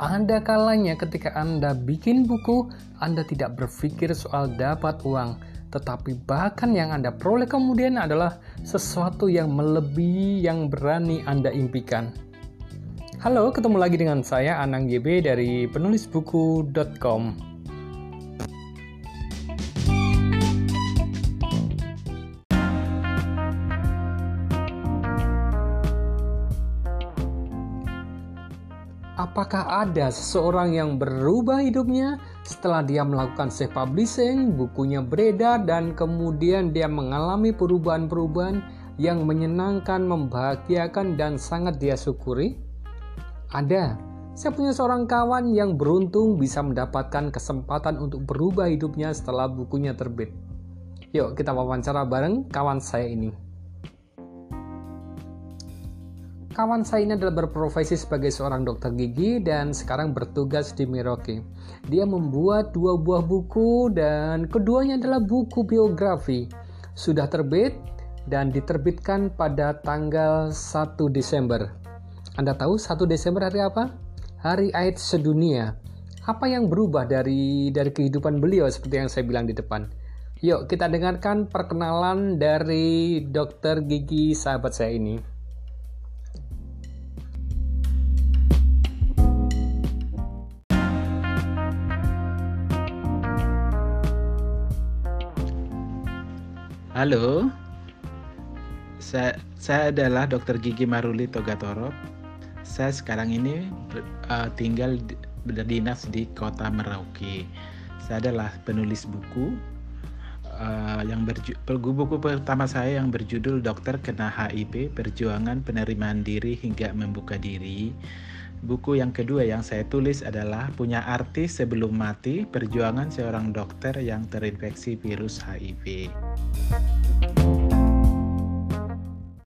ada kalanya ketika Anda bikin buku, Anda tidak berpikir soal dapat uang, tetapi bahkan yang Anda peroleh kemudian adalah sesuatu yang melebihi yang berani Anda impikan. Halo, ketemu lagi dengan saya Anang GB dari penulisbuku.com. Apakah ada seseorang yang berubah hidupnya setelah dia melakukan self publishing, bukunya beredar dan kemudian dia mengalami perubahan-perubahan yang menyenangkan, membahagiakan dan sangat dia syukuri? Ada. Saya punya seorang kawan yang beruntung bisa mendapatkan kesempatan untuk berubah hidupnya setelah bukunya terbit. Yuk kita wawancara bareng kawan saya ini. Kawan saya ini adalah berprofesi sebagai seorang dokter gigi dan sekarang bertugas di Merauke. Dia membuat dua buah buku dan keduanya adalah buku biografi. Sudah terbit dan diterbitkan pada tanggal 1 Desember. Anda tahu 1 Desember hari apa? Hari AIDS sedunia. Apa yang berubah dari dari kehidupan beliau seperti yang saya bilang di depan? Yuk kita dengarkan perkenalan dari dokter gigi sahabat saya ini. Halo, saya, saya adalah Dr. Gigi Maruli Togatoro. Saya sekarang ini uh, tinggal berdinas di kota Merauke. Saya adalah penulis buku uh, yang berju buku pertama saya yang berjudul Dokter Kena HIV Perjuangan Penerimaan Diri Hingga Membuka Diri. Buku yang kedua yang saya tulis adalah Punya Arti Sebelum Mati Perjuangan Seorang Dokter yang Terinfeksi Virus HIV.